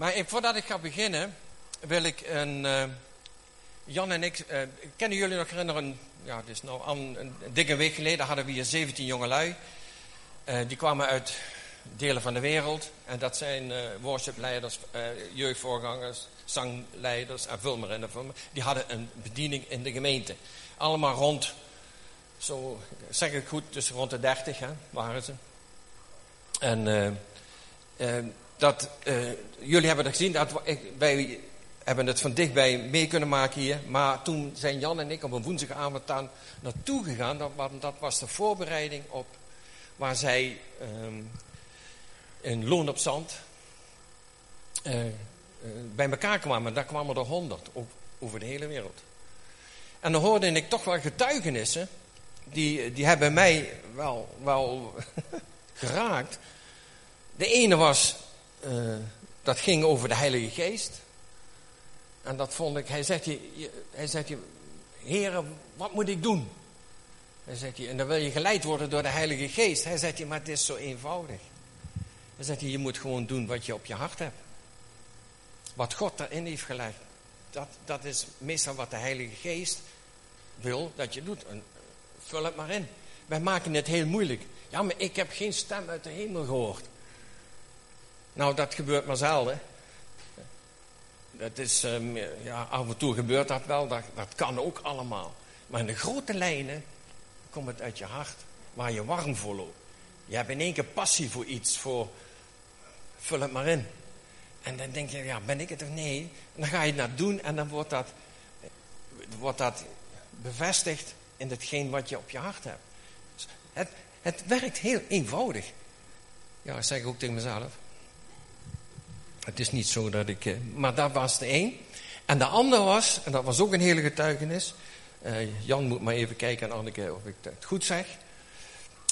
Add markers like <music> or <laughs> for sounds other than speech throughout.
Maar voordat ik ga beginnen, wil ik een. Uh, Jan en ik. Uh, kennen jullie nog herinneren? Ja, het is nou een, een dikke week geleden hadden we hier 17 jongelui. Uh, die kwamen uit delen van de wereld. En dat zijn worshipleiders, jeugdvoorgangers, zangleiders en vul maar in. Die hadden een bediening in de gemeente. Allemaal rond, zo zeg ik goed, dus rond de 30 hè, waren ze. En dat, uh, jullie hebben het gezien, dat wij hebben het van dichtbij mee kunnen maken hier. Maar toen zijn Jan en ik op een woensdagavond daar naartoe gegaan. Dat, dat was de voorbereiding op waar zij um, in Loon op Zand uh, uh, bij elkaar kwamen. Daar kwamen er honderd over de hele wereld. En dan hoorde ik toch wel getuigenissen. Die, die hebben mij wel, wel <laughs> geraakt. De ene was uh, dat ging over de Heilige Geest. En dat vond ik, hij zegt je, hij zegt je, heren, wat moet ik doen? Hij zegt je, en dan wil je geleid worden door de Heilige Geest. Hij zegt je, maar het is zo eenvoudig. Hij zegt je, je moet gewoon doen wat je op je hart hebt. Wat God erin heeft gelegd. Dat, dat is meestal wat de Heilige Geest wil dat je doet. En vul het maar in. Wij maken het heel moeilijk. Ja, maar ik heb geen stem uit de hemel gehoord. Nou, dat gebeurt maar zelden. Dat is, um, ja, af en toe gebeurt dat wel, dat, dat kan ook allemaal. Maar in de grote lijnen komt het uit je hart, waar je warm voor loopt. Je hebt in één keer passie voor iets, voor, vul het maar in. En dan denk je, ja, ben ik het of nee? En dan ga je dat doen en dan wordt dat, wordt dat bevestigd in hetgeen wat je op je hart hebt. Het, het werkt heel eenvoudig. Ja, dat zeg ik ook tegen mezelf. Het is niet zo dat ik. Eh, maar dat was de één. En de andere was, en dat was ook een hele getuigenis. Uh, Jan moet maar even kijken, Anneke, of ik het goed zeg.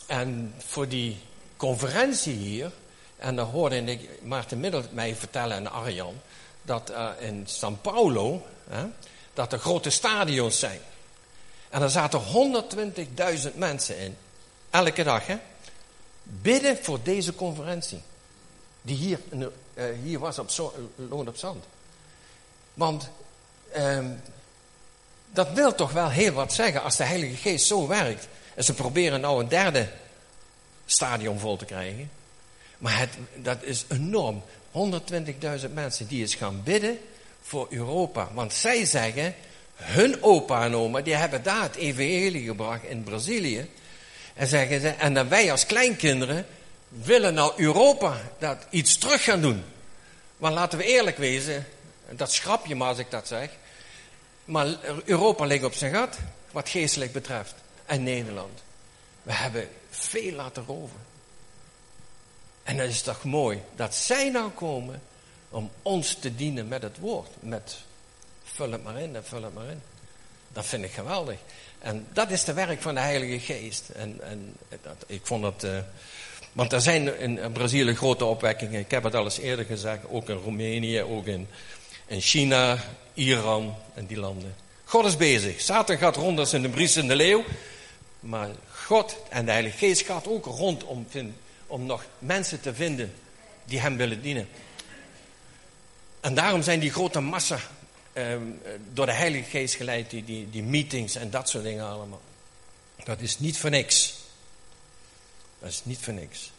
En voor die conferentie hier, en dan hoorde ik Maarten Middel mij vertellen en Arjan, dat in São Paulo, dat er grote stadions zijn. En er zaten 120.000 mensen in, elke dag, hè? Bidden voor deze conferentie. Die hier uh, hier was op zo, Loon op Zand. Want uh, dat wil toch wel heel wat zeggen als de Heilige Geest zo werkt. En ze proberen nou een derde stadion vol te krijgen. Maar het, dat is enorm. 120.000 mensen die eens gaan bidden voor Europa. Want zij zeggen, hun opa en oma, die hebben daar het evangelie gebracht in Brazilië. En zeggen ze, en dan wij als kleinkinderen, willen nou Europa dat iets terug gaan doen. Maar laten we eerlijk wezen, dat schrap je maar als ik dat zeg. Maar Europa ligt op zijn gat, wat geestelijk betreft. En Nederland. We hebben veel laten roven. En dat is toch mooi dat zij nou komen om ons te dienen met het woord. Met vul het maar in en vul het maar in. Dat vind ik geweldig. En dat is de werk van de Heilige Geest. En, en dat, ik vond het. Uh, want er zijn in Brazilië grote opwekkingen. Ik heb het al eens eerder gezegd. Ook in Roemenië, ook in, in China, Iran en die landen. God is bezig. Satan gaat rond als een bries in de leeuw. Maar God en de Heilige Geest gaat ook rond om, om nog mensen te vinden die hem willen dienen. En daarom zijn die grote massa eh, door de Heilige Geest geleid, die, die, die meetings en dat soort dingen allemaal. Dat is niet voor niks. Dat is niet voor niks.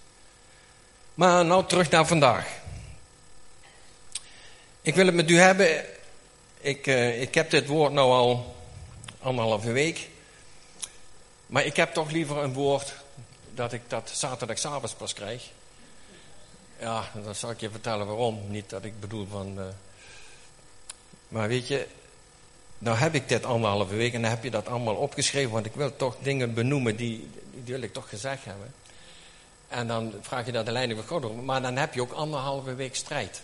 Maar nou terug naar vandaag. Ik wil het met u hebben. Ik, uh, ik heb dit woord nou al anderhalve week. Maar ik heb toch liever een woord dat ik dat zaterdagavond pas krijg. Ja, dan zal ik je vertellen waarom. Niet dat ik bedoel van. Uh, maar weet je, nou heb ik dit anderhalve week en dan heb je dat allemaal opgeschreven. Want ik wil toch dingen benoemen die, die wil ik toch gezegd hebben. En dan vraag je naar de leiding van God. Maar dan heb je ook anderhalve week strijd.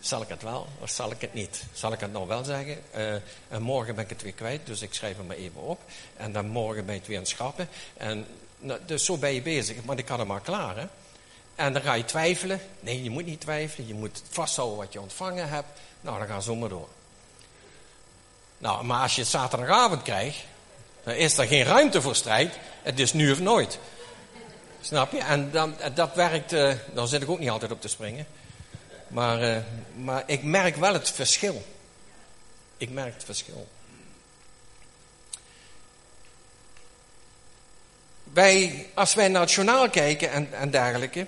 Zal ik het wel of zal ik het niet? Zal ik het nou wel zeggen? Uh, en morgen ben ik het weer kwijt, dus ik schrijf hem maar even op. En dan morgen ben je het weer aan het schrappen. En, nou, dus zo ben je bezig, maar ik had hem maar klaar. Hè? En dan ga je twijfelen. Nee, je moet niet twijfelen. Je moet vasthouden wat je ontvangen hebt. Nou, dan gaan ze zomaar door. Nou, maar als je het zaterdagavond krijgt, dan is er geen ruimte voor strijd. Het is nu of nooit. Snap je? En dan, dat werkt, uh, dan zit ik ook niet altijd op te springen. Maar, uh, maar ik merk wel het verschil. Ik merk het verschil. Wij, als wij naar het journaal kijken en, en dergelijke,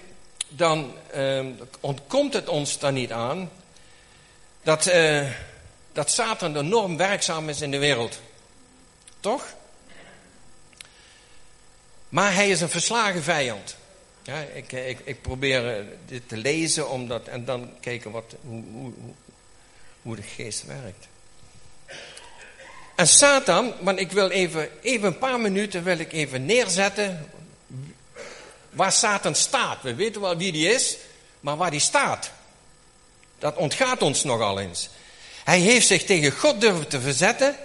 dan uh, ontkomt het ons dan niet aan dat, dat Satan enorm werkzaam is in de wereld. Toch? Maar hij is een verslagen vijand. Ja, ik, ik, ik probeer eh, dit te lezen omdat, en dan kijken wat, hoe, hoe, de geest werkt. En Satan, want ik wil even, even een paar minuten wil ik even neerzetten waar Satan staat. We weten wel wie die is, maar waar die staat. Dat ontgaat ons nogal eens. Hij heeft zich tegen God durven te verzetten.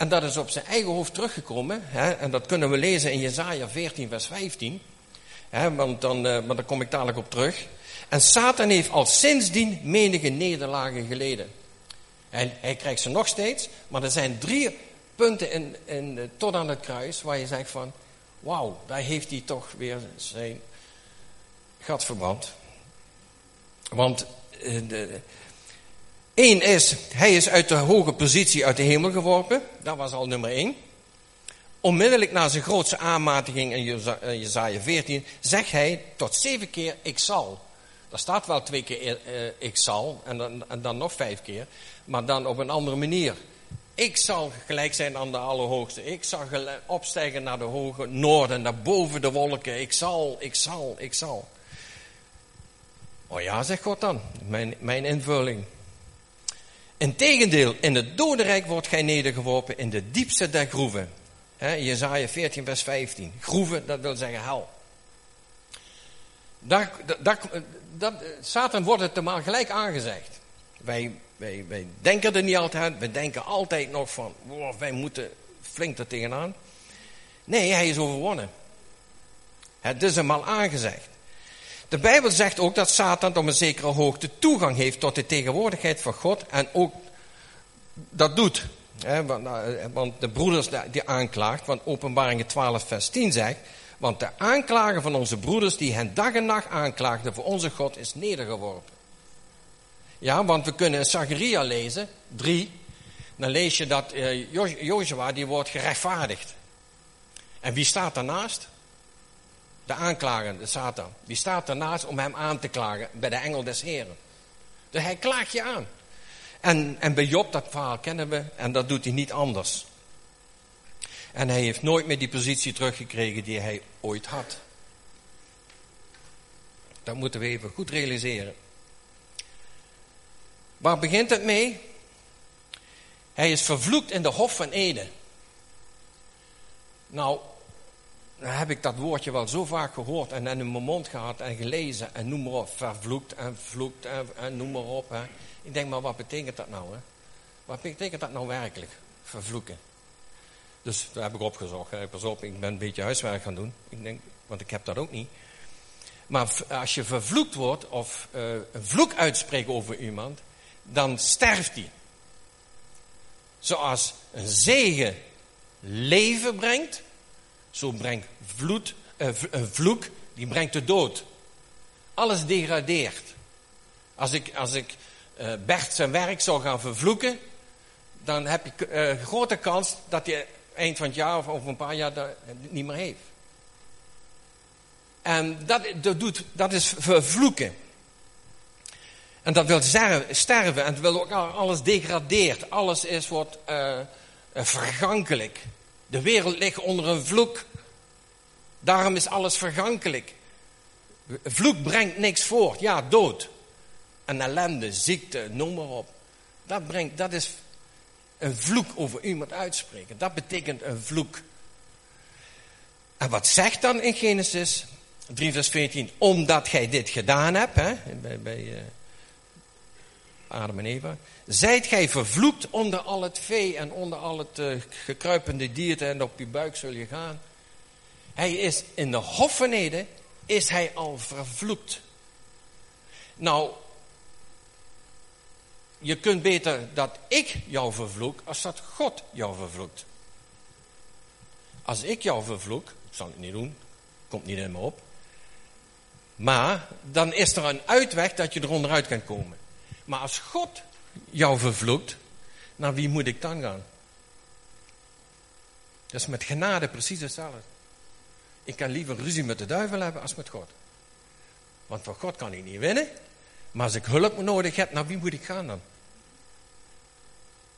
En dat is op zijn eigen hoofd teruggekomen. Hè, en dat kunnen we lezen in Jezaja 14, vers 15. Hè, want dan, uh, maar daar kom ik dadelijk op terug. En Satan heeft al sindsdien menige nederlagen geleden. En hij krijgt ze nog steeds. Maar er zijn drie punten in, in, tot aan het kruis waar je zegt van... Wauw, daar heeft hij toch weer zijn gat verbrand. Want uh, de, Eén is, hij is uit de hoge positie uit de hemel geworpen. Dat was al nummer één. Onmiddellijk na zijn grootste aanmatiging in Jezaja 14 zegt hij tot zeven keer ik zal. Daar staat wel twee keer uh, ik zal en dan, en dan nog vijf keer. Maar dan op een andere manier. Ik zal gelijk zijn aan de Allerhoogste. Ik zal opstijgen naar de hoge noorden, naar boven de wolken. Ik zal, ik zal, ik zal. Oh ja, zegt God dan. Mijn, mijn invulling. Integendeel, in het dodenrijk wordt gij nedergeworpen in de diepste der groeven. Jezaja 14 vers 15. Groeven, dat wil zeggen hel. Daar, daar, dat, Satan wordt het er maar gelijk aangezegd. Wij, wij, wij denken er niet altijd We denken altijd nog van, wow, wij moeten flink er tegenaan. Nee, hij is overwonnen. Het is hem al aangezegd. De Bijbel zegt ook dat Satan op een zekere hoogte toegang heeft tot de tegenwoordigheid van God en ook dat doet. Nou, want de broeders die aanklaagt, want openbaringen 12 vers 10 zegt, want de aanklager van onze broeders die hen dag en nacht aanklaagden voor onze God is nedergeworpen. Ja, want we kunnen in Zacharia lezen, 3, dan lees je dat uh, Joshua die wordt gerechtvaardigd. En wie staat daarnaast? De aanklager, de Satan, die staat ernaast om hem aan te klagen bij de engel des Heren. Dus hij klaagt je aan. En, en bij Job, dat verhaal kennen we, en dat doet hij niet anders. En hij heeft nooit meer die positie teruggekregen die hij ooit had. Dat moeten we even goed realiseren. Waar begint het mee? Hij is vervloekt in de Hof van Eden. Nou, heb ik dat woordje wel zo vaak gehoord en in mijn mond gehad en gelezen en noem maar op, vervloekt en vloekt en, noem maar op. Ik denk, maar wat betekent dat nou? Hè? Wat betekent dat nou werkelijk, vervloeken? Dus daar heb ik opgezocht. Pas op, ik ben een beetje huiswerk gaan doen. Ik denk, want ik heb dat ook niet. Maar als je vervloekt wordt of uh, een vloek uitspreekt over iemand, dan sterft hij. Zoals een zegen leven brengt, zo brengt vloed, een vloek, die brengt de dood. Alles degradeert. Als ik, als ik uh, Bert zijn werk zou gaan vervloeken, dan heb je uh, grote kans dat hij eind van het jaar of over een paar jaar dat niet meer heeft. En dat, dat, doet, dat is vervloeken. En dat wil sterven en dat wil ook alles degradeert. Alles is wordt vergankelijk. De wereld ligt onder een vloek. Daarom is alles vergankelijk. Vloek brengt niks voort. Ja, dood. En ellende, ziekte, noem maar op. Dat, brengt, dat is een vloek over iemand uitspreken. Dat betekent een vloek. En wat zegt dan in Genesis 3 vers 14? Omdat gij dit gedaan hebt, hè, bij, bij uh, Adam en Eva. Zijt gij vervloekt onder al het vee en onder al het uh, gekruipende dierte en op je buik zul je gaan. Hij is in de hoffenheden, is hij al vervloekt. Nou, je kunt beter dat ik jou vervloek, als dat God jou vervloekt. Als ik jou vervloek, zal ik niet doen, komt niet in me op. Maar dan is er een uitweg dat je er onderuit kan komen. Maar als God jou vervloekt, naar wie moet ik dan gaan? Dat is met genade precies hetzelfde. Ik kan liever ruzie met de duivel hebben als met God. Want voor God kan ik niet winnen. Maar als ik hulp nodig heb, naar wie moet ik gaan dan?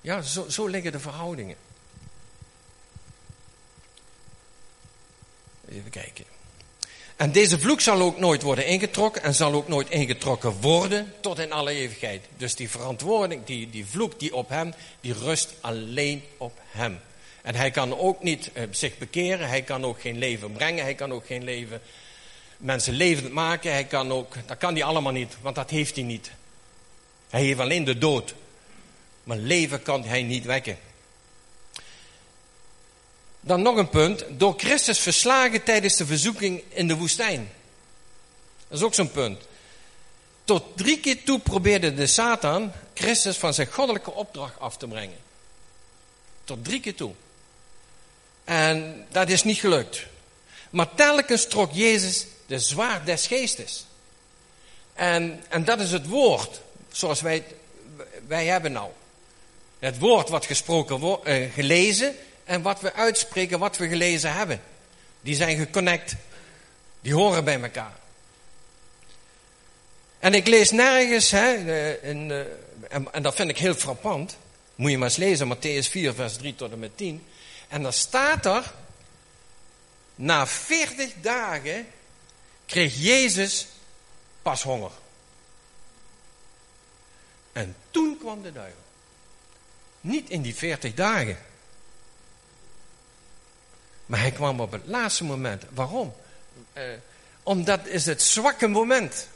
Ja, zo, zo liggen de verhoudingen. Even kijken. En deze vloek zal ook nooit worden ingetrokken en zal ook nooit ingetrokken worden tot in alle eeuwigheid. Dus die verantwoording, die, die vloek die op hem, die rust alleen op hem. En hij kan ook niet eh, zich bekeren, hij kan ook geen leven brengen, hij kan ook geen leven, mensen levend maken, hij kan ook, dat kan hij allemaal niet, want dat heeft hij niet. Hij heeft alleen de dood. Maar leven kan hij niet wekken. Dan nog een punt. Door Christus verslagen tijdens de verzoeking in de woestijn. Dat is ook zo'n punt. Tot drie keer toe probeerde de Satan Christus van zijn goddelijke opdracht af te brengen. Tot drie keer toe. En dat is niet gelukt. Maar telkens trok Jezus de zwaard des geestes. En, en dat is het woord, zoals wij, wij hebben nou. Het woord wat gesproken wordt, uh, gelezen en wat we uitspreken, wat we gelezen hebben. Die zijn geconnect. Die horen bij elkaar. En ik lees nergens, hè, in, en, en, dat vind ik heel frappant. Moet je maar eens lezen, Matthäus 4, vers 3 tot en met 10. En dan staat er, na 40 dagen kreeg Jezus pas honger. En toen kwam de duivel. Niet in die 40 dagen. Maar hij kwam op het laatste moment. Waarom? Uh, omdat is het zwakke moment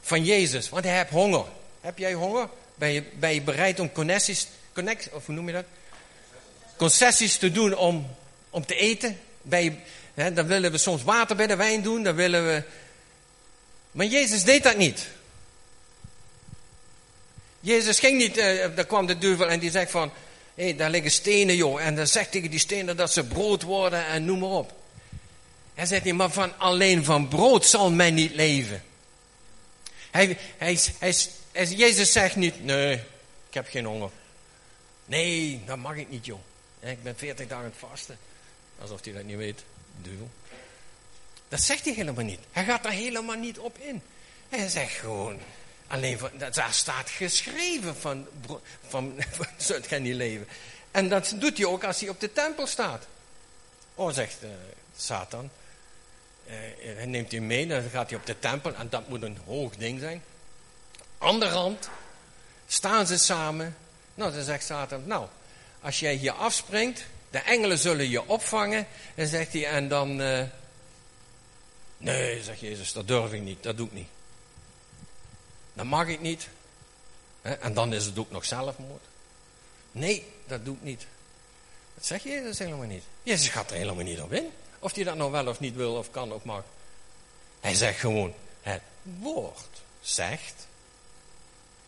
van Jezus. Want hij heeft honger. Heb jij honger? Ben je, ben je bereid om connecties, connect, of hoe noem je dat? Concessies te doen om, om te eten? Ben je, hè, dan willen we soms water bij de wijn doen. Dan willen we... Maar Jezus deed dat niet. Jezus ging niet, uh, daar kwam de duivel en die zegt van, hé, daar liggen stenen joh. En dan zegt tegen die stenen dat ze brood worden en noem maar op. Hij zegt niet, maar van, alleen van brood zal men niet leven. Hij, hij, hij, hij, Jezus zegt niet, nee, ik heb geen honger. Nee, dat mag ik niet joh. Ik ben veertig dagen aan het vasten. Alsof hij dat niet weet, duivel. Dat zegt hij helemaal niet. Hij gaat er helemaal niet op in. Hij zegt gewoon, Alleen daar staat geschreven van, van, <laughs> van zult gij niet leven. En dat doet hij ook als hij op de tempel staat. Oh, zegt uh, Satan. Uh, hij neemt hij mee, dan gaat hij op de tempel en dat moet een hoog ding zijn. Andere hand staan ze samen. Nou, dan zegt Satan, nou, als jij hier afspringt, de engelen zullen je opvangen. En zegt hij, en dan... Nee, zegt Jezus, dat durf ik niet, dat doe ik niet. Dat mag ik niet. En dan is het ook nog zelfmoord. Nee, dat doe ik niet. Dat zeg Jezus helemaal niet. Jezus gaat er helemaal niet op in. Of hij dat nou wel of niet wil of kan of mag. Hij zegt gewoon, het woord zegt,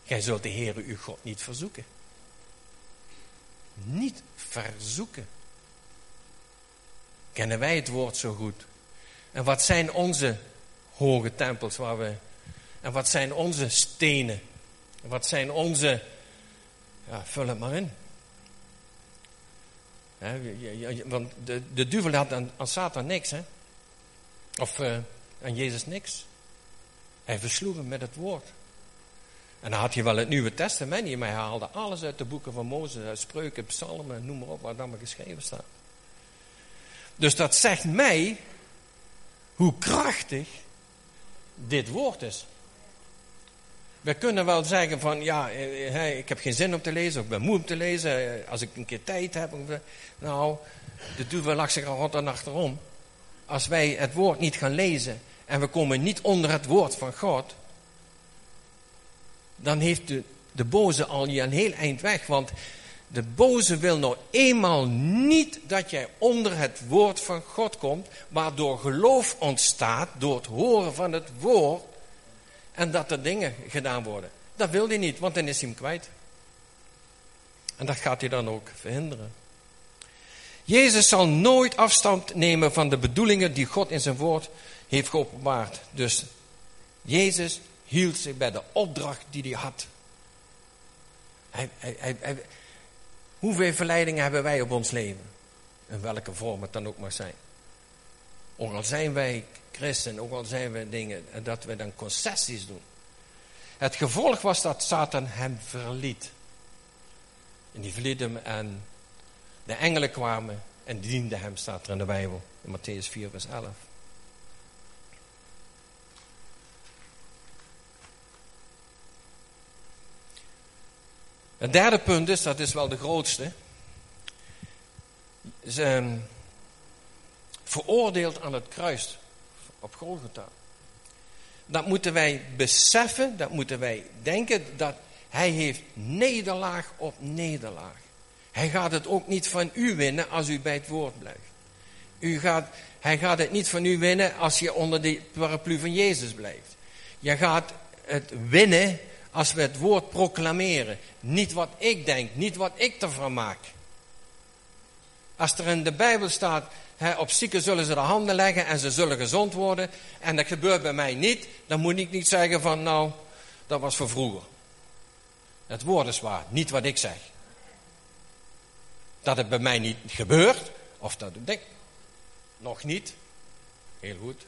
gij zult de Heere uw God niet verzoeken. Niet verzoeken. Kennen wij het woord zo goed? En wat zijn onze hoge tempels waar we en wat zijn onze stenen? Wat zijn onze... Ja, vul het maar in. want de, de duivel had aan, aan Satan niks, hè? Of uh, aan Jezus niks. Hij versloeg hem met het woord. En dan had je wel het Nieuwe Testament hier, maar hij haalde alles uit de boeken van Mozes, spreuken, psalmen, noem maar op, waar dan maar geschreven staat. Dus dat zegt mij hoe krachtig dit woord is. We kunnen wel zeggen van, ja, eh, ik heb geen zin om te lezen, of ik ben moe om te lezen, eh, als ik een keer tijd heb. Nou, de duivel lag zich al en achterom. Als wij het woord niet gaan lezen en we komen niet onder het woord van God, dan heeft de, de boze al je een heel eind weg. Want de boze wil nou eenmaal niet dat jij onder het woord van God komt, waardoor geloof ontstaat door het horen van het woord en dat er dingen gedaan worden. Dat wil hij niet, want dan is hij hem kwijt. En dat gaat hij dan ook verhinderen. Jezus zal nooit afstand nemen van de bedoelingen die God in zijn woord heeft geopenbaard. Dus Jezus hield zich bij de opdracht die hij had. Hoeveel verleidingen hebben wij op ons leven? In welke vorm het dan ook maar zijn. Ook al zijn wij christen, ook al zijn wij dingen, dat we dan concessies doen. Het gevolg was dat Satan hem verliet. En die verliet hem en de engelen kwamen en dienden hem, staat er in de Bijbel, in Matthäus 4, vers 11. Het derde punt is, dat is wel de grootste. Ze veroordeeld aan het kruis op Golgotha. Dat moeten wij beseffen, dat moeten wij denken, dat hij heeft nederlaag op nederlaag. Hij gaat het ook niet van u winnen als u bij het woord blijft. U gaat, hij gaat het niet van u winnen als je onder de paraplu van Jezus blijft. Je gaat het winnen als we het woord proclameren. Niet wat ik denk, niet wat ik ervan maak. Als er in de Bijbel staat, op zieken zullen ze de handen leggen en ze zullen gezond worden. En dat gebeurt bij mij niet. Dan moet ik niet zeggen van nou, dat was voor vroeger. Het woord is waar, niet wat ik zeg. Dat het bij mij niet gebeurt, of dat ik denk, nog niet. Heel goed.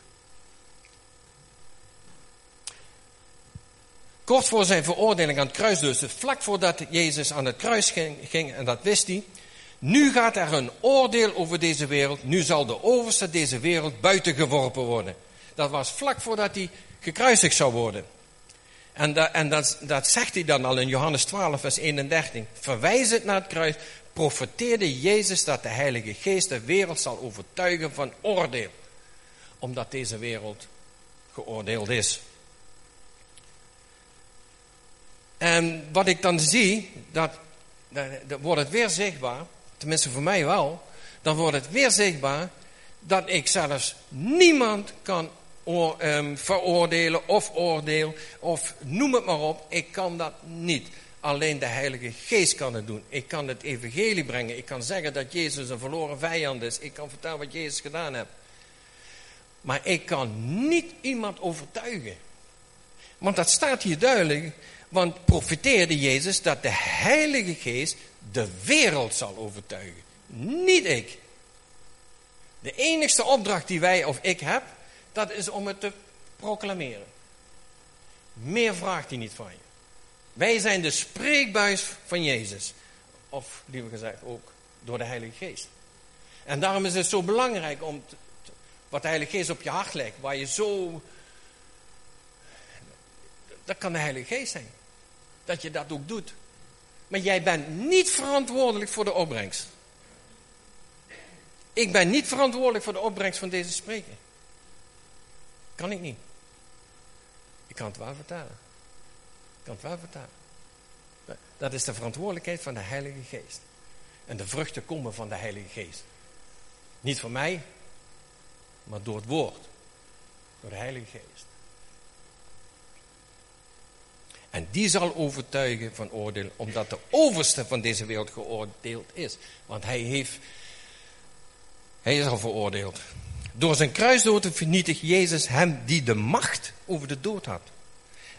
Kort voor zijn veroordeling aan het kruis dus, vlak voordat Jezus aan het kruis ging, ging en dat wist hij, nu gaat er een oordeel over deze wereld. Nu zal de overste deze wereld buiten geworpen worden. Dat was vlak voordat hij gekruisigd zou worden. En, dat, en dat, dat zegt hij dan al in Johannes 12, vers 31. Verwijzend naar het kruis profeteerde Jezus dat de Heilige Geest de wereld zal overtuigen van oordeel. Omdat deze wereld geoordeeld is. En wat ik dan zie, dat, dat wordt het weer zichtbaar tenminste voor mij wel, dan wordt het weer zichtbaar dat ik zelfs niemand kan um, veroordelen of oordeel of noem het maar op. Ik kan dat niet. Alleen de Heilige Geest kan het doen. Ik kan het evangelie brengen. Ik kan zeggen dat Jezus een verloren vijand is. Ik kan vertellen wat Jezus gedaan heeft. Maar ik kan niet iemand overtuigen. Want dat staat hier duidelijk. Want profiteerde Jezus dat de Heilige Geest de wereld zal overtuigen. Niet ik. De enigste opdracht die wij of ik heb, dat is om het te proclameren. Meer vraagt hij niet van je. Wij zijn de spreekbuis van Jezus. Of liever gezegd ook door de Heilige Geest. En daarom is het zo belangrijk om wat de Heilige Geest op je hart legt, waar je zo. Dat kan de Heilige Geest zijn. Dat je dat ook doet. Maar jij bent niet verantwoordelijk voor de opbrengst. Ik ben niet verantwoordelijk voor de opbrengst van deze spreker. Kan ik niet. Ik kan het wel vertalen. Ik kan het wel vertalen. Dat is de verantwoordelijkheid van de Heilige Geest. En de vruchten komen van de Heilige Geest. Niet van mij, maar door het woord. Door de Heilige Geest. En die zal overtuigen van oordeel, omdat de overste van deze wereld geoordeeld is. Want hij, heeft, hij is al veroordeeld. Door zijn kruisdood vernietigt Jezus hem die de macht over de dood had.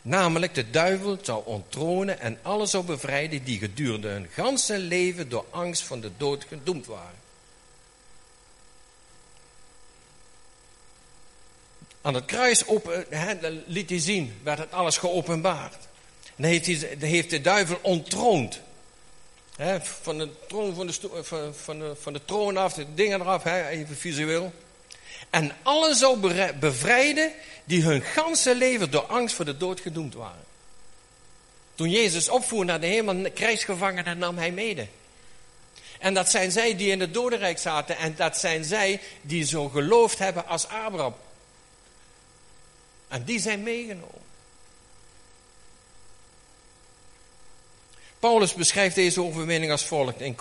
Namelijk de duivel zou onttronen en alles zou bevrijden die gedurende hun ganse leven door angst van de dood gedoemd waren. Aan het kruis open, liet hij zien, werd het alles geopenbaard. Dan heeft, heeft de duivel ontroond. van, de troon, van, de, van, van, de, van de troon af, de dingen eraf, even visueel. En allen zou bevrijden die hun ganse leven door angst voor de dood gedoemd waren. Toen Jezus opvoer naar de hemel, krijgsgevangenen nam hij mede. En dat zijn zij die in het dodenrijk zaten. En dat zijn zij die zo geloofd hebben als Abraham. En die zijn meegenomen. Paulus beschrijft deze overwinning als volgt in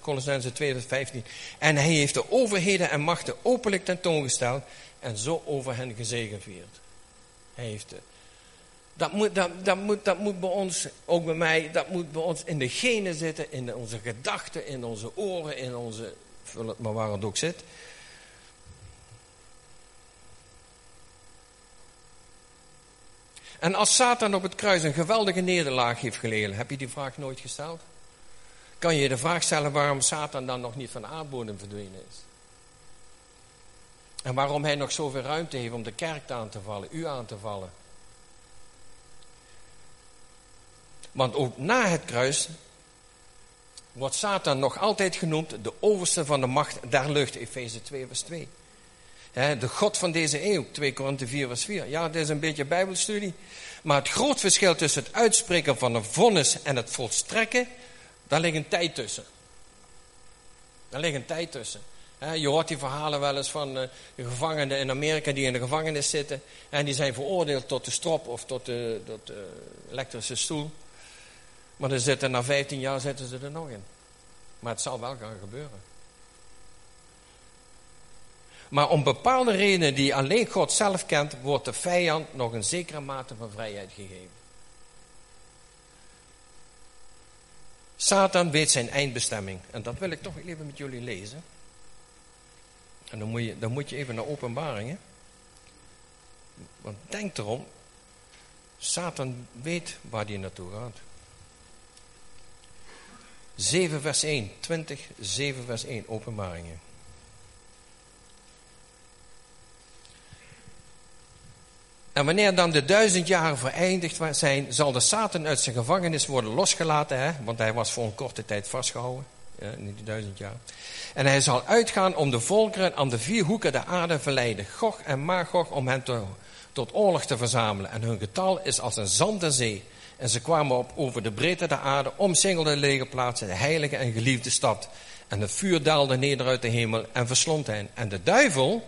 Colossense 2, 15. En hij heeft de overheden en machten openlijk tentoongesteld en zo over hen gezegevierd. Hij heeft het. Dat moet, dat, dat, moet, dat moet bij ons, ook bij mij, dat moet bij ons in de genen zitten, in onze gedachten, in onze oren, in onze, vul het maar waar het ook zit. En als Satan op het kruis een geweldige nederlaag heeft geleden, heb je die vraag nooit gesteld? Kan je de vraag stellen waarom Satan dan nog niet van de aardbodem verdwenen is? En waarom hij nog zoveel ruimte heeft om de kerk aan te vallen, u aan te vallen? Want ook na het kruis wordt Satan nog altijd genoemd de overste van de macht der lucht, Efeze 2 vers 2. De God van deze eeuw, 2 Korinthe 4 vers 4. Ja, dit is een beetje bijbelstudie. Maar het groot verschil tussen het uitspreken van een vonnis en het volstrekken, daar ligt een tijd tussen. Daar ligt een tijd tussen. Je hoort die verhalen wel eens van eh, de gevangenen in Amerika die in de gevangenis zitten. En die zijn veroordeeld tot de strop of tot de, tot de elektrische stoel. Maar dan zitten, na 15 jaar zitten ze er nog in. Maar het zal wel gaan gebeuren. Maar om bepaalde redenen die alleen God zelf kent, wordt de vijand nog een zekere mate van vrijheid gegeven. Satan weet zijn eindbestemming. En dat wil ik toch even met jullie lezen. En dan moet je, dan moet je even naar openbaringen. Want denk erom, Satan weet waar hij naartoe gaat. 7 vers 1, 20, 7 vers 1, openbaringen. En wanneer dan de duizend jaren vereindigd zijn, zal de Satan uit zijn gevangenis worden losgelaten, hè? want hij was voor een korte tijd vastgehouden, ja, in die duizend jaar. En hij zal uitgaan om de volkeren aan de vier hoeken der aarde verleiden, Gog en Magog, om hen tot oorlog te verzamelen. En hun getal is als een zand der zee. En ze kwamen op over de breedte der aarde, omsingelden de legerplaatsen, de heilige en geliefde stad. En het vuur daalde neder uit de hemel en verslond hen. En de duivel,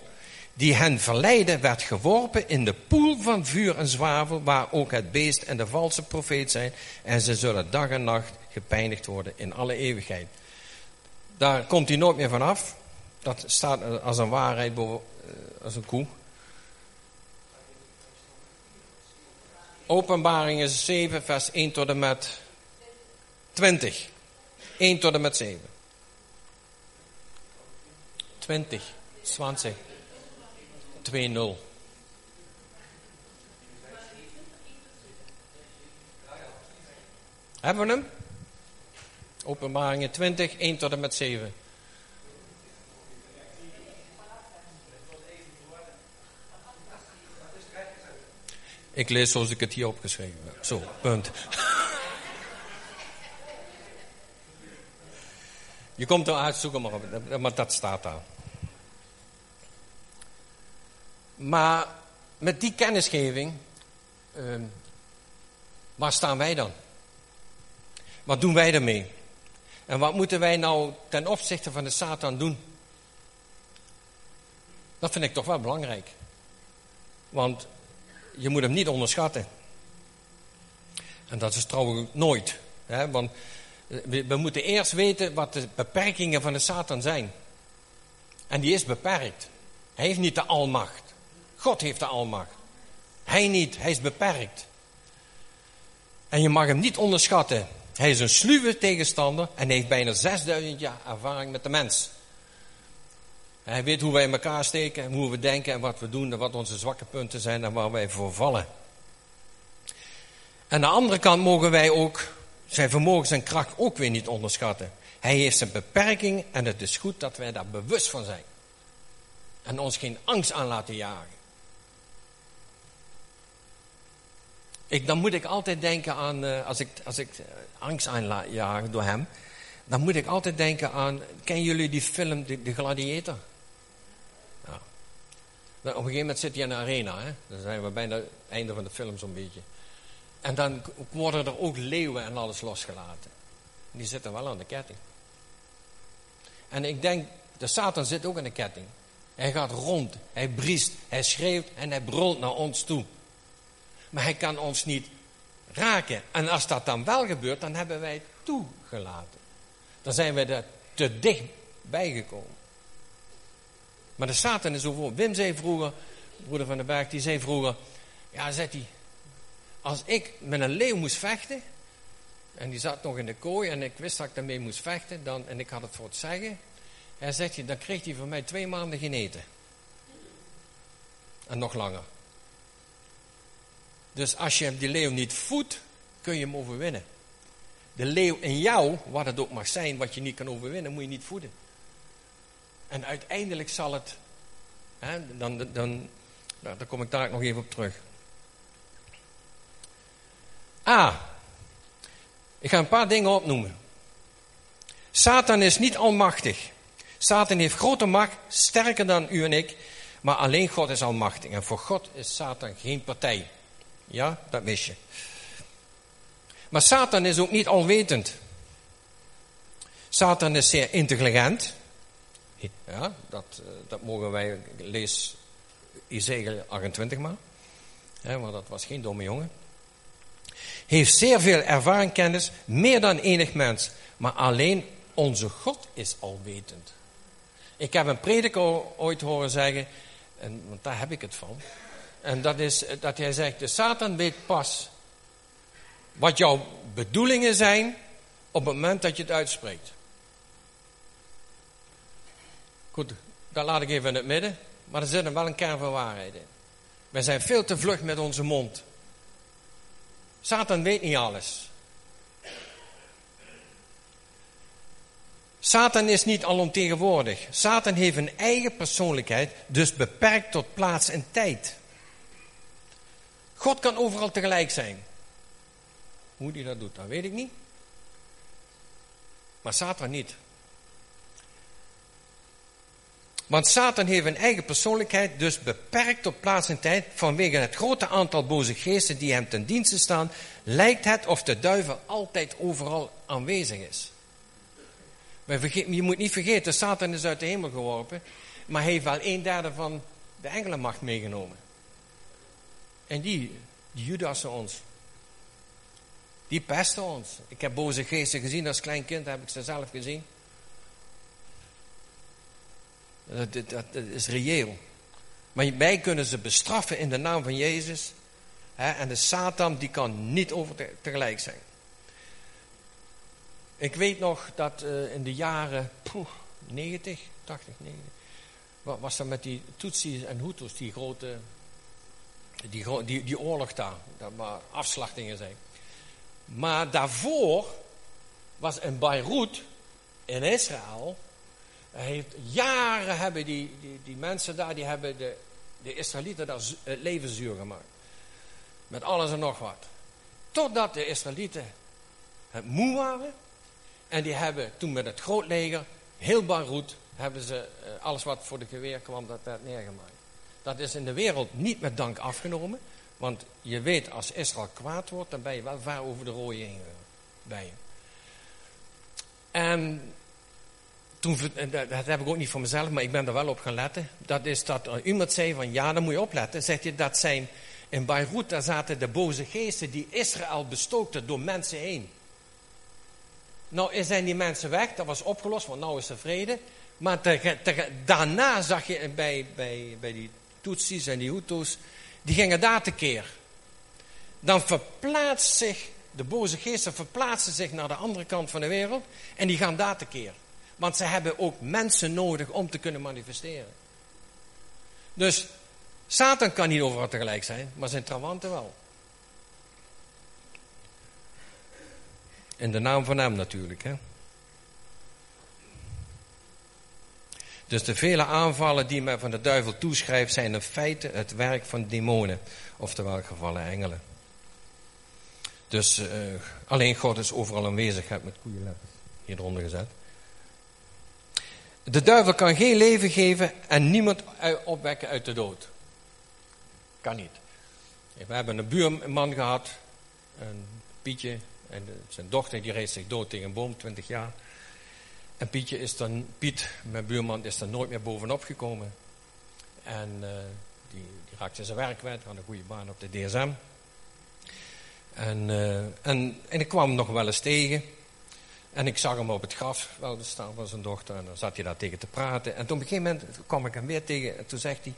die hen verleidde, werd geworpen in de poel van vuur en zwavel, waar ook het beest en de valse profeet zijn. En ze zullen dag en nacht gepeinigd worden in alle eeuwigheid. Daar komt hij nooit meer vanaf. Dat staat als een waarheid eh, als een koe. Openbaringen 7, vers 1 tot en met 20. 1 tot en met 7. 20, 20, 2, 0. Hebben we hem? Openbaringen 20, 1 tot en met 7. Ik lees zoals ik het hier opgeschreven heb. Zo, punt. <laughs> Je komt eruit, zoek op. Maar dat staat daar. Maar met die kennisgeving, uh, waar staan wij dan? Wat doen wij ermee? En wat moeten wij nou ten opzichte van de Satan doen? Dat vind ik toch wel belangrijk. Want je moet hem niet onderschatten. En dat is trouwens nooit. Hè? Want we, we moeten eerst weten wat de beperkingen van de Satan zijn. En die is beperkt. Hij heeft niet de almacht. God heeft de almacht. Hij niet, hij is beperkt. En je mag hem niet onderschatten. Hij is een sluwe tegenstander en heeft bijna 6000 jaar ervaring met de mens. Hij weet hoe wij in elkaar steken en hoe we denken en wat we doen en wat onze zwakke punten zijn en waar wij voor vallen. Aan de andere kant mogen wij ook zijn vermogen en kracht ook weer niet onderschatten. Hij heeft zijn beperking en het is goed dat wij daar bewust van zijn. En ons geen angst aan laten jagen. Dan moet ik altijd denken aan, uh, als ik, als ik uh, angst aanjagen door hem, dan moet ik altijd denken aan, kennen jullie die film, de, de Gladiator? op een gegeven moment zit hij in de arena. Hè? Dan zijn we bijna het einde van de film zo'n beetje. En dan worden er ook leeuwen en alles losgelaten. Die zitten wel aan de ketting. En ik denk, de Satan zit ook aan de ketting. Hij gaat rond, hij briest, hij schreeuwt en hij brult naar ons toe. Maar hij kan ons niet raken. En als dat dan wel gebeurt, dan hebben wij toegelaten. Dan zijn wij er te dicht bijgekomen. Maar de Satan is zo Wim zei vroeger, broeder van den Berg, die zei vroeger, ja, zegt hij, als ik met een leeuw moest vechten, en die zat nog in de kooi en ik wist dat ik daarmee moest vechten, dan, en ik had het voor het zeggen, hij zegt dan kreeg hij van mij twee maanden geen eten. En nog langer. Dus als je die leeuw niet voedt, kun je hem overwinnen. De leeuw in jou, wat het ook mag zijn, wat je niet kan overwinnen, moet je niet voeden. En uiteindelijk zal het, hè, dan, dan, nou, daar kom ik daar nog even op terug. A. Ik ga een paar dingen opnoemen. Satan is niet almachtig. Satan heeft grote macht, sterker dan u en ik, maar alleen God is almachtig. En voor God is Satan geen partij. Ja, dat wist je. Maar Satan is ook niet alwetend. Satan is zeer intelligent. Ja, dat, eh, dat mogen wij, lees Ezekiel 28 maar. Want dat was geen domme jongen. Heeft zeer veel ervaring, kennis, meer dan enig mens. Maar alleen onze God is alwetend. Ik heb een prediker ooit horen zeggen, en, want daar heb ik het van. En dat is dat hij zegt, de Satan weet pas wat jouw bedoelingen zijn op het moment dat je het uitspreekt. Goed, dat laat ik even in het midden. Maar er zit er wel een kern van waarheid in. Wij zijn veel te vlug met onze mond. Satan weet niet alles. Satan is niet alomtegenwoordig. Satan heeft een eigen persoonlijkheid, dus beperkt tot plaats en tijd. God kan overal tegelijk zijn. Hoe hij dat doet, dat weet ik niet. Maar Satan niet. Want Satan heeft een eigen persoonlijkheid, dus beperkt op plaats en tijd. Vanwege het grote aantal boze geesten die hem ten dienste staan, lijkt het of de duivel altijd overal aanwezig is. Je moet niet vergeten, Satan is uit de hemel geworpen, maar hij heeft wel een derde van de engelenmacht meegenomen. En die, die Judassen ons. Die pesten ons. Ik heb boze geesten gezien als klein kind, heb ik ze zelf gezien. Dat, dat, is reëel. Maar wij kunnen ze bestraffen in de naam van Jezus. Hè, en de Satan die kan niet over tegelijk zijn. Ik weet nog dat uh, in de jaren poeh, 90, 80, 90, wat was er met die Tutsis en Hutus, die grote, die, die, die oorlog daar, dat maar afslachtingen zijn. Maar daarvoor was in Beirut, in Israël, heeft, jaren hebben die, die, mensen daar, die hebben de, de Israëlieten daar het leven zuur gemaakt. Met alles en nog wat. Totdat de Israëlieten het moe waren. En die hebben toen met het groot leger, heel Beirut, hebben ze eh, alles wat voor de geweer kwam, dat werd neergemaakt. Dat is in de wereld niet met dank afgenomen. Want je weet, als Israël kwaad wordt, dan ben je wel ver over de rode heen bij je. En toen, dat heb ik ook niet voor mezelf, maar ik ben er wel op gaan letten. Dat is dat iemand zei van, ja, dan moet je opletten. Zegt je, dat zijn, in Beirut, daar zaten de boze geesten die Israël bestookten door mensen heen. Nou zijn die mensen weg, dat was opgelost, want nou is er vrede. Maar daarna zag je bij, bij, bij die Tutsis en die die gingen daar tekeer. Dan verplaatst zich, de boze geesten verplaatsen zich naar de andere kant van de wereld en die gaan daar tekeer. Want ze hebben ook mensen nodig om te kunnen manifesteren. Dus Satan kan niet overal tegelijk zijn, maar zijn trawanten wel. In de naam van hem natuurlijk. Hè? Dus de vele aanvallen die men van de duivel toeschrijft, zijn in feite het werk van demonen, oftewel gevallen engelen. Dus uh, alleen God is overal aanwezig, met koeienletters hieronder gezet. De duivel kan geen leven geven en niemand opwekken uit de dood. Kan niet. We hebben een buurman gehad, een Pietje, en zijn dochter die reed zich dood tegen een boom, 20 jaar. En Pietje is dan, Piet, mijn buurman, is er nooit meer bovenop gekomen. En uh, die, die, raakte zijn werk kwijt, had een goede baan op de DSM. En, uh, en, en ik kwam hem nog wel eens tegen. En ik zag hem op het graf wel staan van zijn dochter. En dan zat hij daar tegen te praten. En toen op een gegeven moment kwam ik hem weer tegen. En toen zegt hij...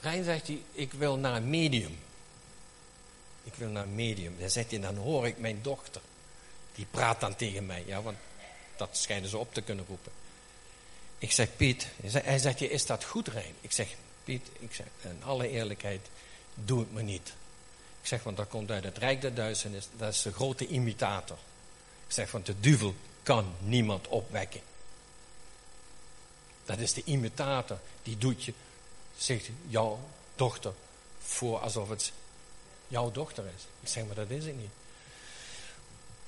Rijn zegt hij, ik wil naar een medium. Ik wil naar een medium. Dan zegt hij, dan hoor ik mijn dochter. Die praat dan tegen mij. Ja, want dat schijnen ze op te kunnen roepen. Ik zeg, Piet. Hij zegt, is dat goed Rijn? Ik zeg, Piet, ik zeg, in alle eerlijkheid, doe het me niet. Ik zeg, want dat komt uit het Rijk der Duisternis. Dat is de grote imitator. Ik zeg, want de duivel kan niemand opwekken. Dat is de imitator. Die doet je, zegt jouw dochter voor alsof het jouw dochter is. Ik zeg, maar dat is het niet.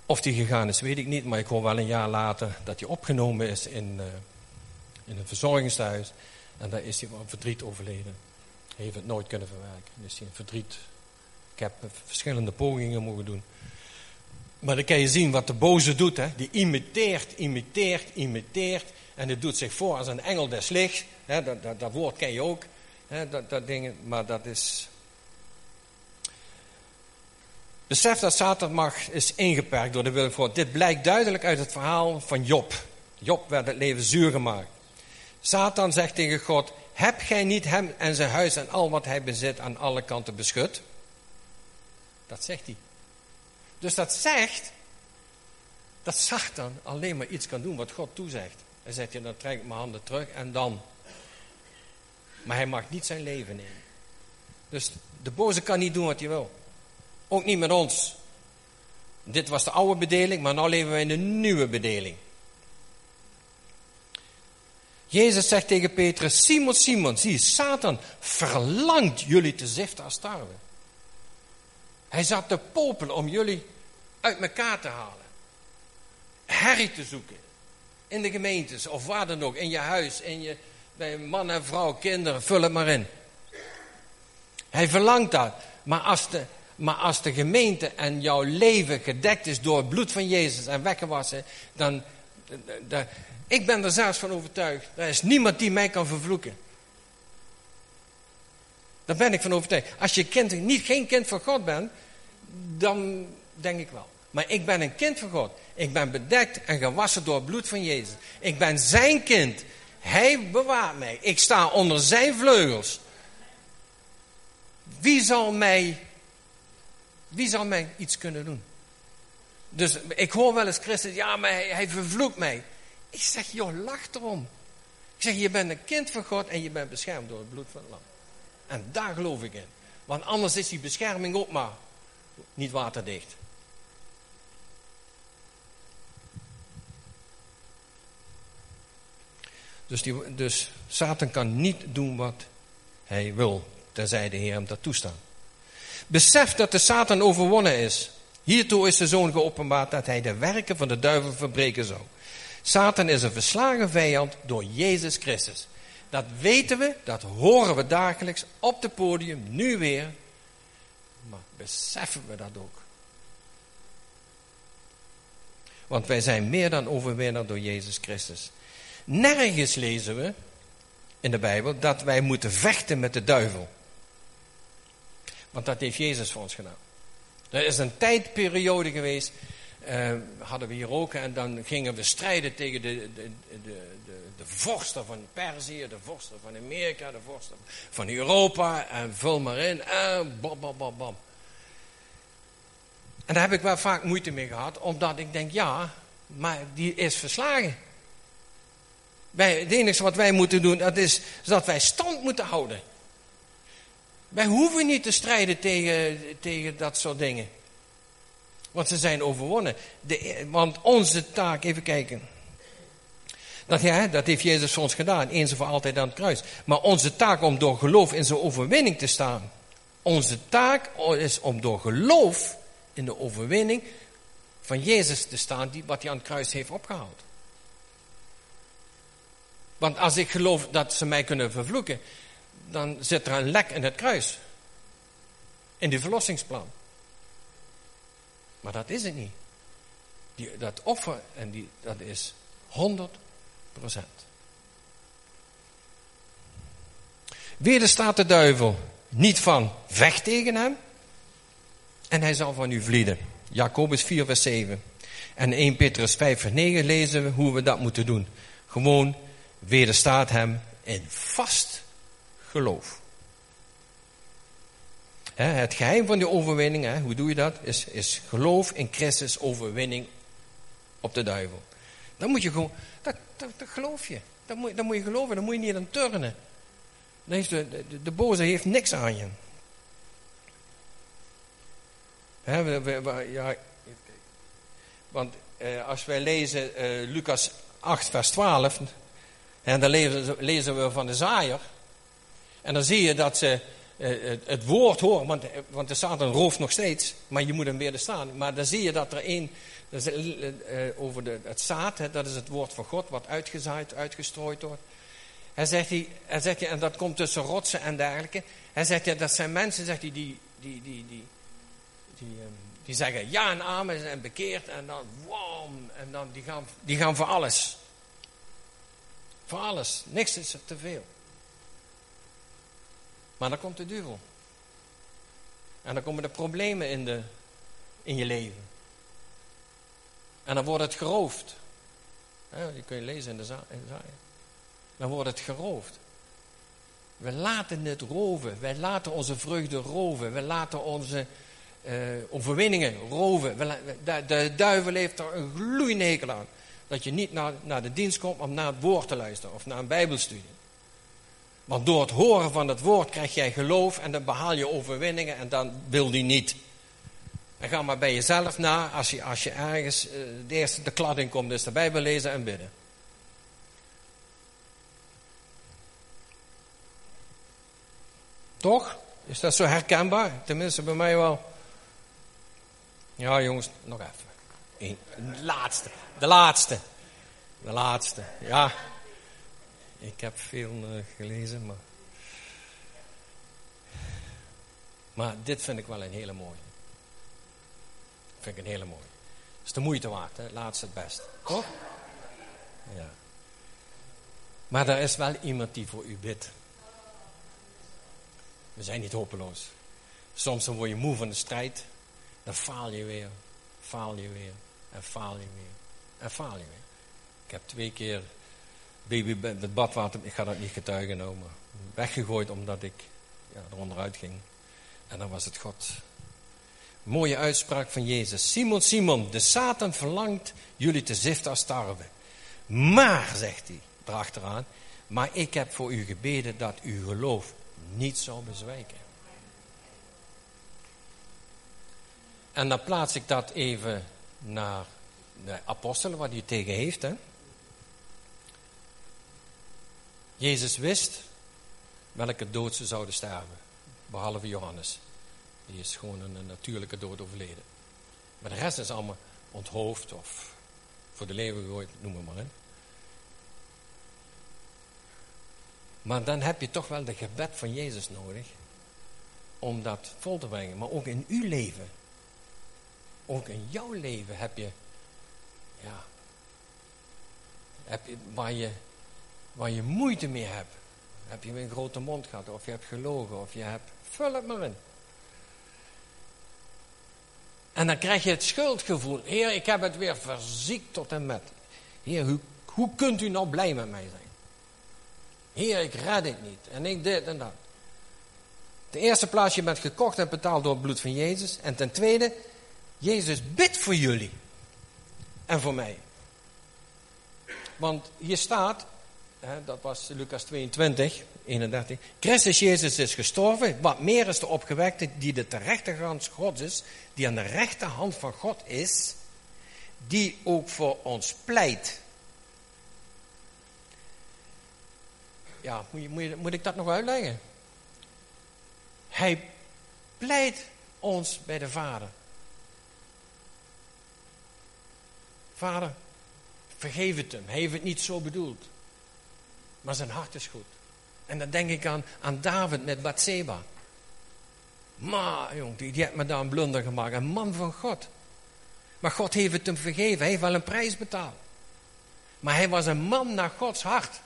Of die gegaan is, weet ik niet. Maar ik hoor wel een jaar later dat hij opgenomen is in, uh, in een verzorgingstehuis. En daar is hij van verdriet overleden. Hij heeft het nooit kunnen verwerken. Dus hij verdriet. Ik heb verschillende pogingen mogen doen. Maar dan kan je zien wat de boze doet. Hè? Die imiteert, imiteert, imiteert. En het doet zich voor als een engel des lichts. Dat, dat, dat, woord ken je ook. Hè? Dat, dat ding, maar dat is... Besef dat Satan mag is ingeperkt door de wil van God. Dit blijkt duidelijk uit het verhaal van Job. Job werd het leven zuur gemaakt. Satan zegt tegen God, heb gij niet hem en zijn huis en al wat hij bezit aan alle kanten beschut? Dat zegt hij. Dus dat zegt dat Satan alleen maar iets kan doen wat God toezegt. Hij zegt, je, dan trek ik mijn handen terug en dan. Maar hij mag niet zijn leven nemen. Dus de boze kan niet doen wat hij wil. Ook niet met ons. Dit was de oude bedeling, maar nu leven we in de nieuwe bedeling. Jezus zegt tegen Petrus, Simon, Simon, zie, Satan verlangt jullie te ziften als tarwe. Hij zat te popelen om jullie uit elkaar te halen. Herrie te zoeken. In de gemeentes of waar dan ook, in je huis, in je, bij man en vrouw, kinderen, vul het maar in. Hij verlangt dat. Maar als de, maar als de gemeente en jouw leven gedekt is door het bloed van Jezus en weggewassen, dan, ik ben er zelfs van overtuigd. Er is niemand die mij kan vervloeken. Daar ben ik van overtuigd. Als je kind, niet, geen kind van God bent, dan denk ik wel. Maar ik ben een kind van God. Ik ben bedekt en gewassen door het bloed van Jezus. Ik ben zijn kind. Hij bewaart mij. Ik sta onder zijn vleugels. Wie zal mij, wie zal mij iets kunnen doen? Dus ik hoor wel eens Christus, ja, maar hij, vervloekt mij. Ik zeg, joh, lach erom. Ik zeg, je bent een kind van God en je bent beschermd door het bloed van het lam. En daar geloof ik in. Want anders is die bescherming ook maar niet waterdicht. Dus, die, dus Satan kan niet doen wat hij wil, terzij de Heer hem dat toestaan. Besef dat de Satan overwonnen is. Hiertoe is de zoon geopenbaard dat hij de werken van de duivel verbreken zou. Satan is een verslagen vijand door Jezus Christus. Dat weten we, dat horen we dagelijks op het podium, nu weer. Maar beseffen we dat ook? Want wij zijn meer dan overwinnaar door Jezus Christus. Nergens lezen we in de Bijbel dat wij moeten vechten met de duivel. Want dat heeft Jezus voor ons gedaan. Er is een tijdperiode geweest uh, hadden we hier ook. En dan gingen we strijden tegen de, de, de, de, de vorsten van Perzië, de vorsten van Amerika, de vorsten van Europa. En vul maar in. En bam, bam, bam, bam. En daar heb ik wel vaak moeite mee gehad, omdat ik denk, ja, maar die is verslagen. Wij, het enige wat wij moeten doen, dat is dat wij stand moeten houden. Wij hoeven niet te strijden tegen, tegen dat soort dingen. Want ze zijn overwonnen. De, want onze taak, even kijken. Dat, ja, dat heeft Jezus voor ons gedaan, eens en voor altijd aan het kruis. Maar onze taak om door geloof in zijn overwinning te staan. Onze taak is om door geloof in de overwinning van Jezus te staan, die, wat hij aan het kruis heeft opgehaald. Want als ik geloof dat ze mij kunnen vervloeken, dan zit er een lek in het kruis. In die verlossingsplan. Maar dat is het niet. Die, dat offer, en die, dat is 100 procent. Wederstaat de duivel niet van vecht tegen hem en hij zal van u vlieden. Jacobus 4 vers 7. En 1 Petrus 5 vers 9 lezen we hoe we dat moeten doen. Gewoon wederstaat hem in vast geloof het geheim van die overwinning, hoe doe je dat? Is, is geloof in Christus overwinning op de duivel. Dan moet je gewoon, dat, dat, dat geloof je. Dat moet, dat moet je geloven, dan moet je niet aan turnen. Dan heeft de, de, boze heeft niks aan je. Ja, want eh, als wij lezen eh, Lucas 8, vers 12, en dan lezen, lezen we van de zaaier. En dan zie je dat ze eh, het, woord horen, want, eh, want er staat een roof nog steeds, maar je moet hem weer staan. Maar dan zie je dat er één, eh, over de, het zaad, dat is het woord van God, wat uitgezaaid, uitgestrooid wordt. Hij zegt, hij, hij zegt en dat komt tussen rotsen en dergelijke. Hij zegt, dat zijn mensen, zegt hij, die, die, die, die, die, ehm, die zeggen ja en amen en bekeerd en dan wam, en dan die gaan, die gaan voor alles. Voor alles. Niks is er te veel. Maar dan komt de duivel. En dan komen de problemen in, de, in je leven. En dan wordt het geroofd. Die kun je lezen in de za- in de zaai. Dan wordt het geroofd. We laten het roven. Wij laten onze vreugde roven. We laten onze eh, overwinningen roven. De, de duivel heeft er een gloeiende hekel aan. Dat je niet naar, naar de dienst komt om naar het woord te luisteren of naar een bijbelstudie. Want door het horen van het woord krijg jij geloof en dan behaal je overwinningen en dan wil die niet. En ga maar bij jezelf na, als je, als je ergens eh, de eerste de klad in komt, dus de Bijbel lezen en bidden. Toch? Is dat zo herkenbaar? Tenminste bij mij wel. Ja jongens, nog even. Eén. Laatste. De laatste. De laatste. Ja. Ik heb veel eh, gelezen, maar... Maar dit vind ik wel een hele mooie. Vind ik een hele mooie. is de moeite waard, hè? Laatste het best. Toch? Ja. Maar er is wel iemand die voor u bidt. We zijn niet hopeloos. Soms dan word je moe van de strijd. Dan faal je weer. Faal je weer. En faal je weer. En faal je weer. Ik heb twee keer baby met badwater, ik ga dat niet getuigen nou, weggegooid omdat ik ja, eronderuit ging. En dan was het God. Mooie uitspraak van Jezus. Simon, Simon, de Satan verlangt jullie te ziften als tarwe. Maar, zegt hij erachteraan, maar ik heb voor u gebeden dat uw geloof niet zou bezwijken. En dan plaats ik dat even naar de apostelen, wat hij tegen heeft. Hè? Jezus wist welke dood ze zouden sterven. Behalve Johannes. Die is gewoon een, natuurlijke dood overleden. Maar de rest is allemaal onthoofd of voor de leeuwen gegooid, noem maar maar. Maar dan heb je toch wel de gebed van Jezus nodig. Om dat vol te brengen. Maar ook in uw leven. Ook in jouw leven heb je. Ja. Heb je, waar, je waar je moeite mee hebt. Heb je een grote mond gehad. Of je hebt gelogen. Of je hebt. Vul het maar in. En dan krijg je het schuldgevoel. Heer, ik heb het weer verziekt tot en met. Heer, hoe, hoe kunt u nou blij met mij zijn? Heer, ik red het niet. En ik dit en dat. De eerste plaats, je bent gekocht en betaald door het bloed van Jezus. En ten tweede, Jezus bidt voor jullie. En voor mij. Want hier staat, hè, dat was Lucas 22, 31. Christus Jezus is gestorven. Wat meer is de opgewekte die de rechterhand Gods is. Die aan de rechterhand van God is. Die ook voor ons pleit. Ja, moet, ik dat nog uitleggen? Hij pleit ons bij de Vader. Vader, vergeef het hem. Hij heeft het niet zo bedoeld. Maar zijn hart is goed. En dan denk ik aan, aan David met Bathseba. Maar, jong, die, die heeft me daar een blunder gemaakt. Een man van God. Maar God heeft het hem vergeven. Hij heeft wel een prijs betaald. Maar hij was een man naar Gods hart.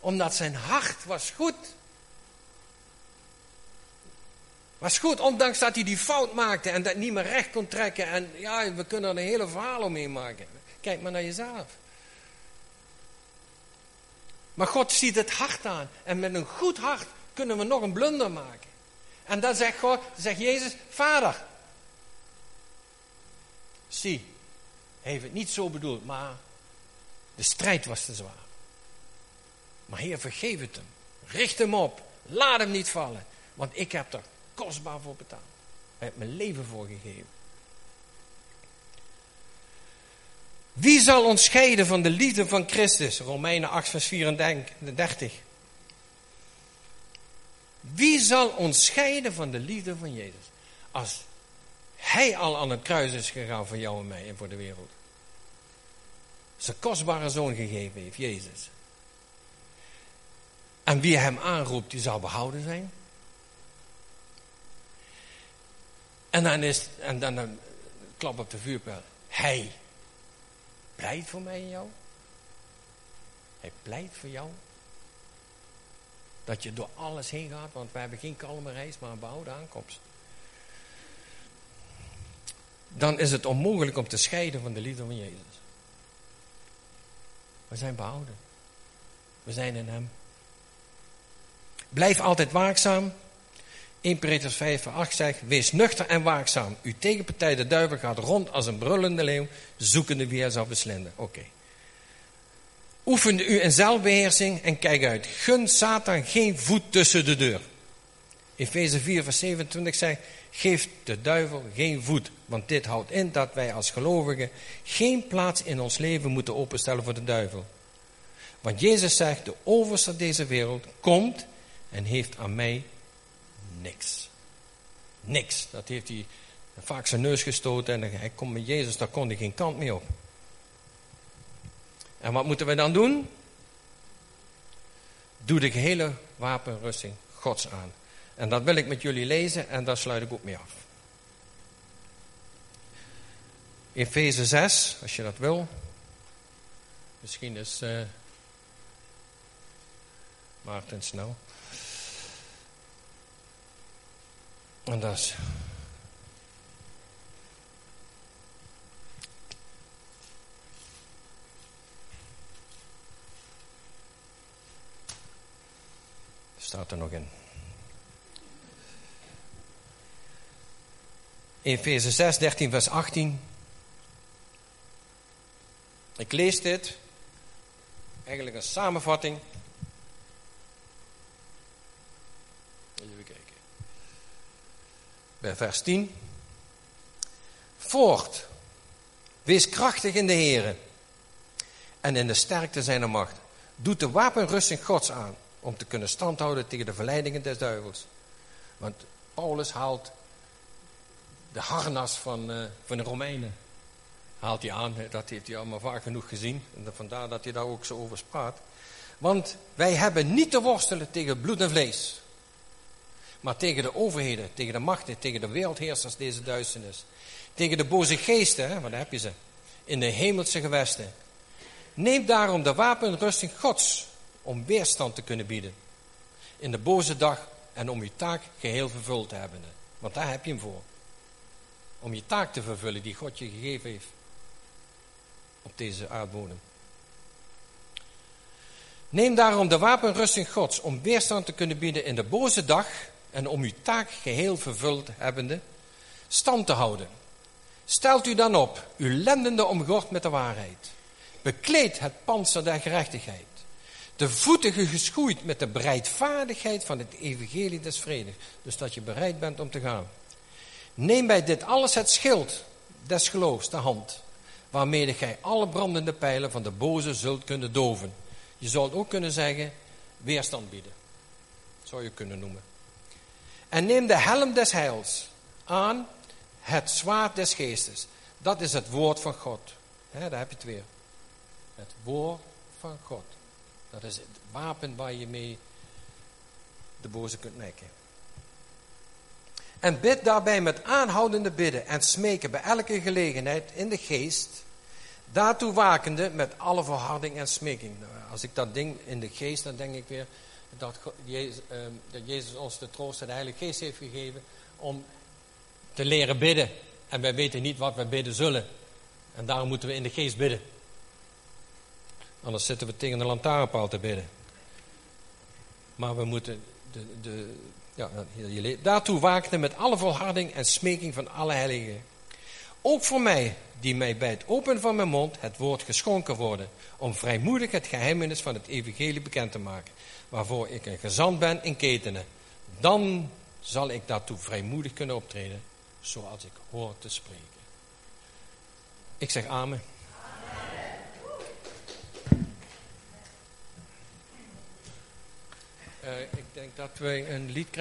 Omdat zijn hart was goed. Was goed, ondanks dat hij die fout maakte en dat niet meer recht kon trekken. En ja, we kunnen er een hele verhaal omheen maken. Kijk maar naar jezelf. Maar God ziet het hart aan. En met een goed hart kunnen we nog een blunder maken. En dan zegt God, zegt Jezus, Vader. Zie, heeft het niet zo bedoeld, maar de strijd was te zwaar. Maar Heer, vergeef het hem. Richt hem op. Laat hem niet vallen. Want ik heb er kostbaar voor betaald. Hij heeft mijn leven voor gegeven. Wie zal ons scheiden van de liefde van Christus? Romeinen 8, vers 34. Wie zal ons scheiden van de liefde van Jezus? Als Hij al aan het kruis is gegaan voor jou en mij en voor de wereld. Zijn kostbare zoon gegeven heeft, Jezus. En wie hem aanroept, die zal behouden zijn. En dan is en dan een klap op de vuurpijl. Hij pleit voor mij en jou. Hij pleit voor jou. Dat je door alles heen gaat, want we hebben geen kalme reis, maar een behouden aankomst. Dan is het onmogelijk om te scheiden van de liefde van Jezus. We zijn behouden. We zijn in Hem. Blijf altijd waakzaam. 1 Petrus 5 vers 8 zegt, wees nuchter en waakzaam. Uw tegenpartij de duivel gaat rond als een brullende leeuw, zoekende wie hij zal beslinden. Oké. Oefen u in zelfbeheersing en kijk uit. Gun Satan geen voet tussen de deur. Efeze 4 vers 27 zegt, geef de duivel geen voet. Want dit houdt in dat wij als gelovigen geen plaats in ons leven moeten openstellen voor de duivel. Want Jezus zegt, de overste deze wereld komt en heeft aan mij niks. Niks. Dat heeft hij vaak zijn neus gestoten en hij komt met Jezus, daar kon hij geen kant meer op. En wat moeten we dan doen? Doe de gehele wapenrusting Gods aan. En dat wil ik met jullie lezen en daar sluit ik ook mee af. Efeze 6, als je dat wil. Misschien is uh, Maarten snel. En dat is. Staat er nog in. Efeze 6, 13, vers 18. Ik lees dit. Eigenlijk een samenvatting. Even kijken. Bij vers 10. Voort. Wees krachtig in de Here. En in de sterkte zijner macht. Doet de wapenrusting Gods aan. Om te kunnen standhouden tegen de verleidingen des duivels. Want Paulus haalt de harnas van, uh, van de Romeinen haalt hij aan. Dat heeft hij allemaal vaak genoeg gezien. En vandaar dat hij daar ook zo over praat. Want wij hebben niet te worstelen tegen bloed en vlees. Maar tegen de overheden, tegen de machten, tegen de wereldheersers deze duisternis. Tegen de boze geesten, want daar heb je ze. In de hemelse gewesten. Neem daarom de wapenrusting Gods om weerstand te kunnen bieden. In de boze dag en om uw taak geheel vervuld te hebben. Want daar heb je hem voor. Om je taak te vervullen die God je gegeven heeft op deze aardbodem. Neem daarom de wapenrusting Gods om weerstand te kunnen bieden in de boze dag en om uw taak geheel vervuld hebbende stand te houden. Stelt u dan op, uw lendende omgord met de waarheid. Bekleed het panzer der gerechtigheid. De voeten geschoeid met de bereidvaardigheid van het evangelie des vredes. Dus dat je bereid bent om te gaan. Neem bij dit alles het schild des geloofs de hand waarmee gij alle brandende pijlen van de boze zult kunnen doven. Je zou het ook kunnen zeggen, weerstand bieden. Zou je kunnen noemen. En neem de helm des heils aan, het zwaard des geestes. Dat is het woord van God. Daar heb je het weer. Het woord van God. Dat is het wapen waar je mee de boze kunt nekken. En bid daarbij met aanhoudende bidden en smeken bij elke gelegenheid in de geest. Daartoe wakende met alle verharding en smeking. Nou, als ik dat ding in de geest, dan denk ik weer dat Jezus, ehm, dat Jezus ons de troost en de Heilige Geest heeft gegeven om te leren bidden. En wij weten niet wat wij bidden zullen. En daarom moeten we in de geest bidden. Anders zitten we tegen de lantaarnpaal te bidden. Maar we moeten de, de, ja, daartoe waakte met alle volharding en smeking van alle heiligen. Ook voor mij, die mij bij het openen van mijn mond het woord geschonken worden, om vrijmoedig het geheimnis van het evangelie bekend te maken, waarvoor ik een gezant ben in ketenen. Dan zal ik daartoe vrijmoedig kunnen optreden, zoals ik hoor te spreken. Ik zeg amen. Eh, ik denk dat wij een lied krijgen.